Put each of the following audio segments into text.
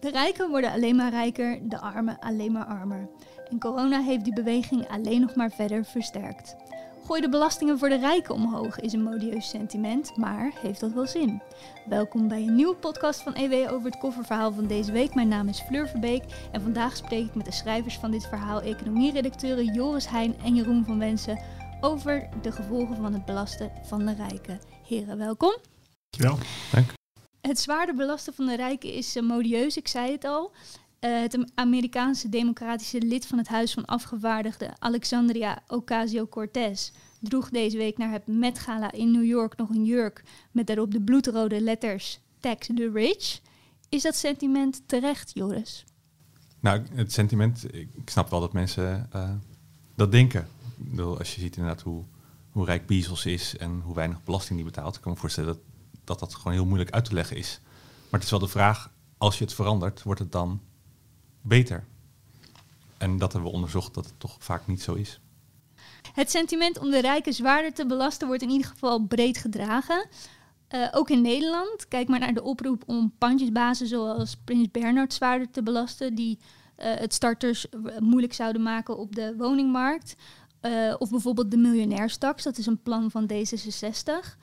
De rijken worden alleen maar rijker, de armen alleen maar armer. En corona heeft die beweging alleen nog maar verder versterkt. Gooi de belastingen voor de rijken omhoog is een modieus sentiment, maar heeft dat wel zin? Welkom bij een nieuwe podcast van EW over het kofferverhaal van deze week. Mijn naam is Fleur Verbeek en vandaag spreek ik met de schrijvers van dit verhaal, economieredacteuren Joris Heijn en Jeroen van Wensen, over de gevolgen van het belasten van de rijken. Heren, welkom. Dankjewel. Dank. Het zwaarder belasten van de rijken is uh, modieus, ik zei het al. Uh, het Amerikaanse democratische lid van het Huis van Afgevaardigden, Alexandria Ocasio-Cortez, droeg deze week naar het Met Gala in New York nog een jurk met daarop de bloedrode letters Tax the Rich. Is dat sentiment terecht, Joris? Nou, het sentiment, ik snap wel dat mensen uh, dat denken. Bedoel, als je ziet inderdaad hoe, hoe rijk Bezos is en hoe weinig belasting die betaalt, ik kan me voorstellen dat dat dat gewoon heel moeilijk uit te leggen is. Maar het is wel de vraag, als je het verandert, wordt het dan beter? En dat hebben we onderzocht dat het toch vaak niet zo is. Het sentiment om de rijken zwaarder te belasten wordt in ieder geval breed gedragen. Uh, ook in Nederland. Kijk maar naar de oproep om pandjesbazen zoals Prins Bernhard zwaarder te belasten, die uh, het starters moeilijk zouden maken op de woningmarkt. Uh, of bijvoorbeeld de miljonairstaks, dat is een plan van D66.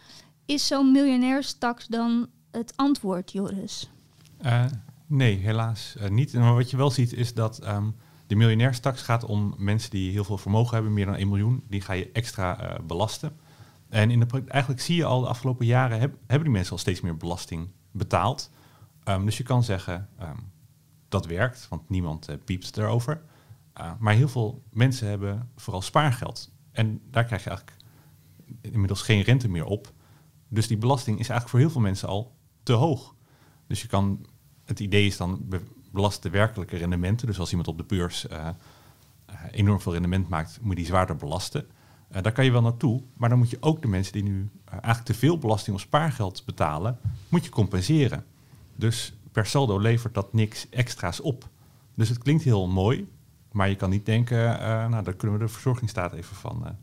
Is zo'n miljonairstaks dan het antwoord, Joris? Uh, nee, helaas uh, niet. Maar wat je wel ziet is dat um, de miljonairstaks gaat om mensen die heel veel vermogen hebben, meer dan 1 miljoen. Die ga je extra uh, belasten. En in de, eigenlijk zie je al de afgelopen jaren heb, hebben die mensen al steeds meer belasting betaald. Um, dus je kan zeggen um, dat werkt, want niemand piept erover. maar heel veel mensen hebben vooral spaargeld. En daar krijg je eigenlijk inmiddels geen rente meer op. Dus die belasting is eigenlijk voor heel veel mensen al te hoog. Dus je kan, het idee is dan belast de werkelijke rendementen. Dus als iemand op de beurs uh, enorm veel rendement maakt, moet je die zwaarder belasten. Uh, daar kan je wel naartoe, maar dan moet je ook de mensen die nu eigenlijk te veel belasting op spaargeld betalen, moet je compenseren. Dus per saldo levert dat niks extra's op. Dus het klinkt heel mooi, maar je kan niet denken, nou daar kunnen we de verzorgingsstaat even van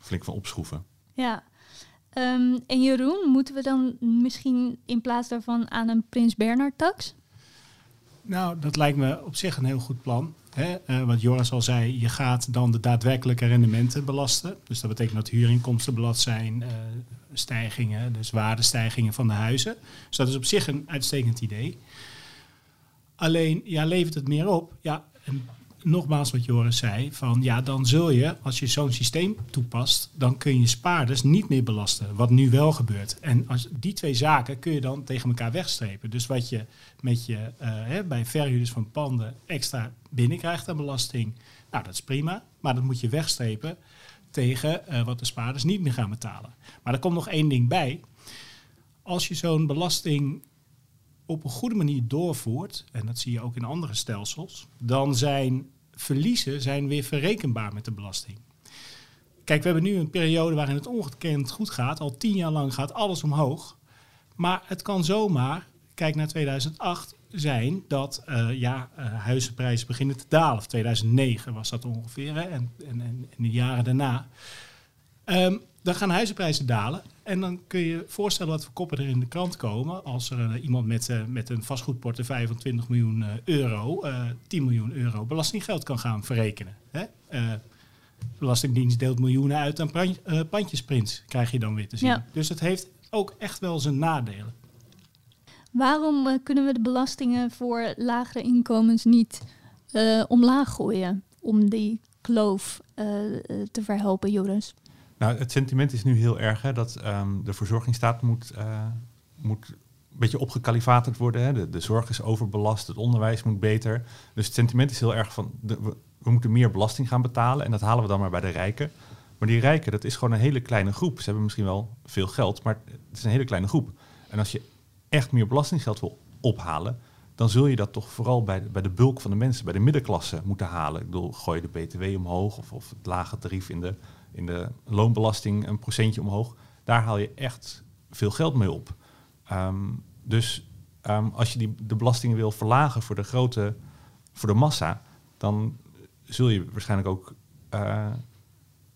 flink van opschroeven. Ja, Um, en Jeroen, moeten we dan misschien in plaats daarvan aan een Prins Bernhard-tax? Nou, dat lijkt me op zich een heel goed plan. Hè? Uh, wat Joris al zei, je gaat dan de daadwerkelijke rendementen belasten. Dus dat betekent dat huurinkomsten belast zijn, uh, stijgingen, dus waardestijgingen van de huizen. Dus dat is op zich een uitstekend idee. Alleen, ja, levert het meer op? Ja, een nogmaals wat Joris zei, van ja, dan zul je, als je zo'n systeem toepast, dan kun je spaarders niet meer belasten, wat nu wel gebeurt. En als, die twee zaken kun je dan tegen elkaar wegstrepen. Dus wat je met je uh, hè, bij verhuurders van panden extra binnenkrijgt aan belasting, nou dat is prima, maar dat moet je wegstrepen tegen uh, wat de spaarders niet meer gaan betalen. Maar er komt nog één ding bij. Als je zo'n belasting op een goede manier doorvoert, en dat zie je ook in andere stelsels, dan zijn verliezen zijn weer verrekenbaar met de belasting. Kijk, we hebben nu een periode waarin het ongekend goed gaat. Al tien jaar lang gaat alles omhoog. Maar het kan zomaar, kijk naar 2008, zijn dat uh, ja, uh, huizenprijzen beginnen te dalen. Of 2009 was dat ongeveer, hè, en, en, en, de jaren daarna. Um, dan gaan huizenprijzen dalen. En dan kun je voorstellen wat voor koppen er in de krant komen als er uh, iemand met, uh, met een vastgoedportefeuille van 20 miljoen uh, euro, 10 miljoen euro belastinggeld kan gaan verrekenen. Hè? Belastingdienst deelt miljoenen uit aan pandjesprints, krijg je dan weer te zien. Ja. Dus het heeft ook echt wel zijn nadelen. Waarom kunnen we de belastingen voor lagere inkomens niet omlaag gooien om die kloof te verhelpen, Joris? Nou, het sentiment is nu heel erg hè, dat um, de verzorgingsstaat moet, uh, moet een beetje opgekalifaterd worden. Hè. De, de zorg is overbelast, het onderwijs moet beter. Dus het sentiment is heel erg van, de, we, we, moeten meer belasting gaan betalen en dat halen we dan maar bij de rijken. Maar die rijken, dat is gewoon een hele kleine groep. Ze hebben misschien wel veel geld, maar het is een hele kleine groep. En als je echt meer belastinggeld wil ophalen, dan zul je dat toch vooral bij de, bij de bulk van de mensen, bij de middenklasse moeten halen. Ik bedoel, gooi je de btw omhoog of, of het lage tarief in de in de loonbelasting een procentje omhoog. Daar haal je echt veel geld mee op. Um, dus um, als je die, de belastingen wil verlagen voor de grote, voor de massa, dan zul je waarschijnlijk ook uh,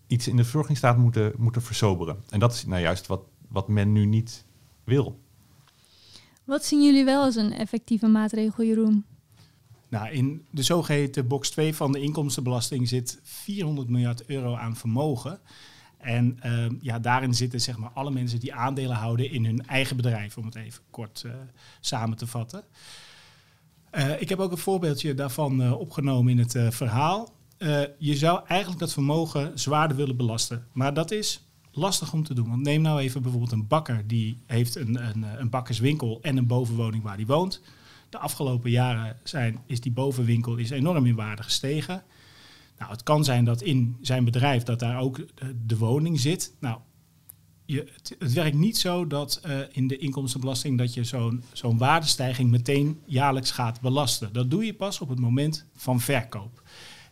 iets in de verzorgingsstaat moeten, moeten versoberen. En dat is nou juist wat, wat men nu niet wil. Wat zien jullie wel als een effectieve maatregel, Jeroen? Nou, in de zogeheten box 2 van de inkomstenbelasting zit 400 miljard euro aan vermogen. En ehm, ja, daarin zitten zeg maar alle mensen die aandelen houden in hun eigen bedrijf, om het even kort uh, samen te vatten. Uh, ik heb ook een voorbeeldje daarvan uh, opgenomen in het verhaal. je zou eigenlijk dat vermogen zwaarder willen belasten. Maar dat is lastig om te doen. Want neem nou even bijvoorbeeld een bakker die heeft een, een, een bakkerswinkel en een bovenwoning waar hij woont. De afgelopen jaren zijn, is die bovenwinkel is enorm in waarde gestegen. Nou, het kan zijn dat in zijn bedrijf dat daar ook de, woning zit. Nou, je, het, werkt niet zo dat uh, in de inkomstenbelasting dat je zo'n waardestijging meteen jaarlijks gaat belasten. Dat doe je pas op het moment van verkoop.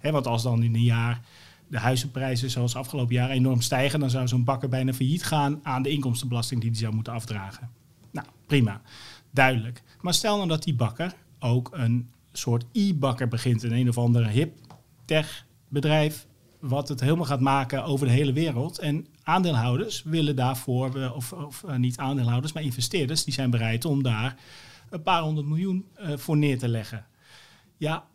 Want als dan in een jaar de huizenprijzen zoals afgelopen jaar enorm stijgen, dan zou zo'n bakker bijna failliet gaan aan de inkomstenbelasting die hij zou moeten afdragen. Nou, prima. Duidelijk. Maar stel nou dat die bakker ook een soort e-bakker begint, een een of andere hip tech bedrijf wat het helemaal gaat maken over de hele wereld. En aandeelhouders willen daarvoor, eh, of, of uh, niet aandeelhouders, maar investeerders, die zijn bereid om daar een paar honderd miljoen uh, voor neer te leggen. Ja,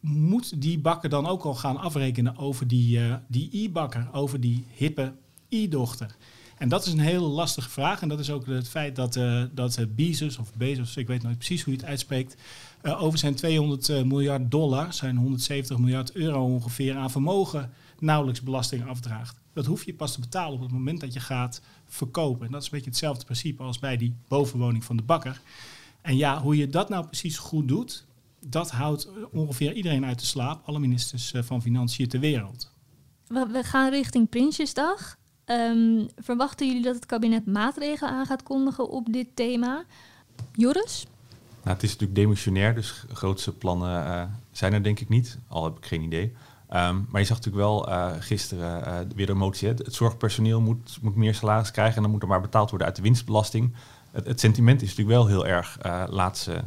moet die bakker dan ook al gaan afrekenen over die e-bakker, over die hippe e-dochter? En dat is een hele lastige vraag. En dat is ook het feit dat, uh, dat Bezos, of Bezos, ik weet nooit precies hoe je het uitspreekt, uh, over zijn 200 uh, miljard dollar, zijn 170 miljard euro ongeveer aan vermogen, nauwelijks belasting afdraagt. Dat hoef je pas te betalen op het moment dat je gaat verkopen. En dat is een beetje hetzelfde principe als bij die bovenwoning van de bakker. En ja, hoe je dat nou precies goed doet, dat houdt ongeveer iedereen uit de slaap, alle ministers van Financiën ter wereld. We gaan richting Prinsjesdag. Um, verwachten jullie dat het kabinet maatregelen aan gaat kondigen op dit thema? Joris? Nou, het is natuurlijk demissionair, dus grootste plannen uh, zijn er denk ik niet. Al heb ik geen idee. Um, maar je zag natuurlijk wel uh, gisteren uh, weer de motie. Het, het zorgpersoneel moet, moet meer salaris krijgen en dan moet er maar betaald worden uit de winstbelasting. Het, sentiment is natuurlijk wel heel erg, laat, ze,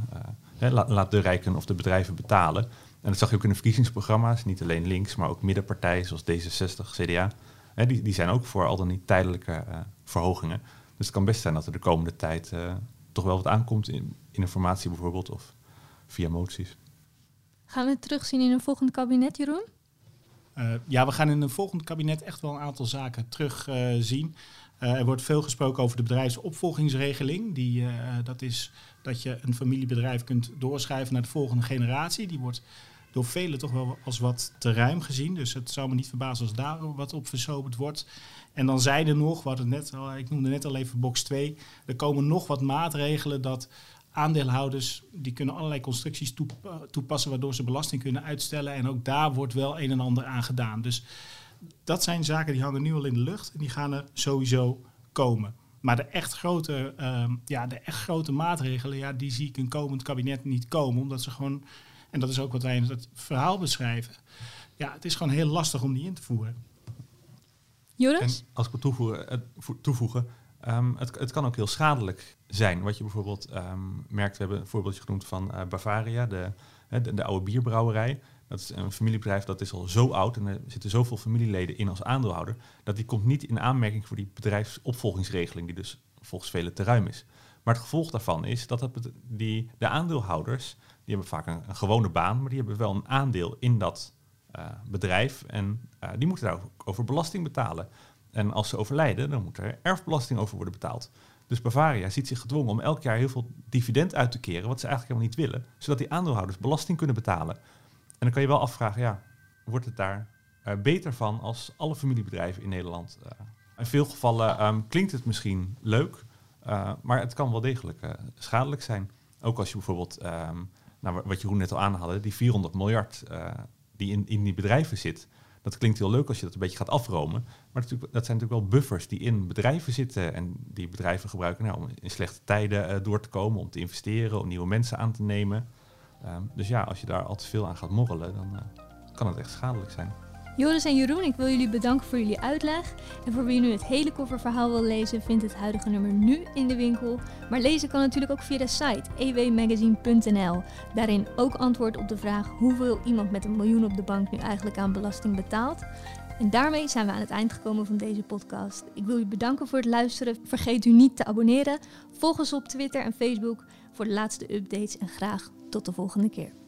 laat de rijken of de bedrijven betalen. En dat zag je ook in de verkiezingsprogramma's, niet alleen links, maar ook middenpartijen zoals D66, CDA. Hè, die, die zijn ook voor al dan niet tijdelijke uh, verhogingen. Dus het kan best zijn dat er de komende tijd uh, toch wel wat aankomt in, in, informatie bijvoorbeeld of via moties. Gaan we het terugzien in een volgend kabinet, Jeroen? Uh, ja, we gaan in een volgend kabinet echt wel een aantal zaken terugzien. er wordt veel gesproken over de bedrijfsopvolgingsregeling. Die, dat is dat je een familiebedrijf kunt doorschrijven naar de volgende generatie. Die wordt door velen toch wel als wat te ruim gezien. Dus het zou me niet verbazen als daar wat op versoberd wordt. En dan zeiden nog, wat het net al, ik noemde net al even box 2, er komen nog wat maatregelen dat aandeelhouders die kunnen allerlei constructies toepassen waardoor ze belasting kunnen uitstellen. En ook daar wordt wel een en ander aan gedaan. Dus dat zijn zaken die hangen nu al in de lucht en die gaan er sowieso komen. Maar de echt grote, uh, ja, de echt grote maatregelen, ja, die zie ik een komend kabinet niet komen. Omdat ze gewoon en dat is ook wat wij in het verhaal beschrijven. Ja, het is gewoon heel lastig om die in te voeren. Joris? En als ik wil toevoegen, toevoegen um, het, het, kan ook heel schadelijk zijn. Wat je bijvoorbeeld um, merkt, we hebben een voorbeeldje genoemd van uh, Bavaria, de, de, de, oude bierbrouwerij. Dat is een familiebedrijf dat is al zo oud en er zitten zoveel familieleden in als aandeelhouder, dat die komt niet in aanmerking voor die bedrijfsopvolgingsregeling, die dus volgens velen te ruim is. Maar het gevolg daarvan is dat het, die, de aandeelhouders die hebben vaak een, gewone baan, maar die hebben wel een aandeel in dat uh, bedrijf. En uh, die moeten daar over belasting betalen. En als ze overlijden, dan moet er erfbelasting over worden betaald. Dus Bavaria ziet zich gedwongen om elk jaar heel veel dividend uit te keren, wat ze eigenlijk helemaal niet willen, zodat die aandeelhouders belasting kunnen betalen. En dan kan je wel afvragen, ja, wordt het daar uh, beter van als alle familiebedrijven in Nederland? in veel gevallen um, klinkt het misschien leuk, maar het kan wel degelijk schadelijk zijn. Ook als je bijvoorbeeld um, nou, wat Jeroen net al aanhaalde, die 400 miljard uh, die in, in die bedrijven zit. Dat klinkt heel leuk als je dat een beetje gaat afromen. Maar dat, zijn natuurlijk wel buffers die in bedrijven zitten. En die bedrijven gebruiken nou, om in slechte tijden uh, door te komen, om te investeren, om nieuwe mensen aan te nemen. Um, dus ja, als je daar al te veel aan gaat morrelen, dan uh, kan het echt schadelijk zijn. Joris en Jeroen, ik wil jullie bedanken voor jullie uitleg. En voor wie nu het hele kofferverhaal wil lezen, vindt het huidige nummer nu in de winkel. Maar lezen kan natuurlijk ook via de site ewmagazine.nl. Daarin ook antwoord op de vraag hoeveel iemand met een miljoen op de bank nu eigenlijk aan belasting betaalt. En daarmee zijn we aan het eind gekomen van deze podcast. Ik wil u bedanken voor het luisteren. Vergeet u niet te abonneren. Volg ons op Twitter en Facebook. voor de laatste updates en graag tot de volgende keer.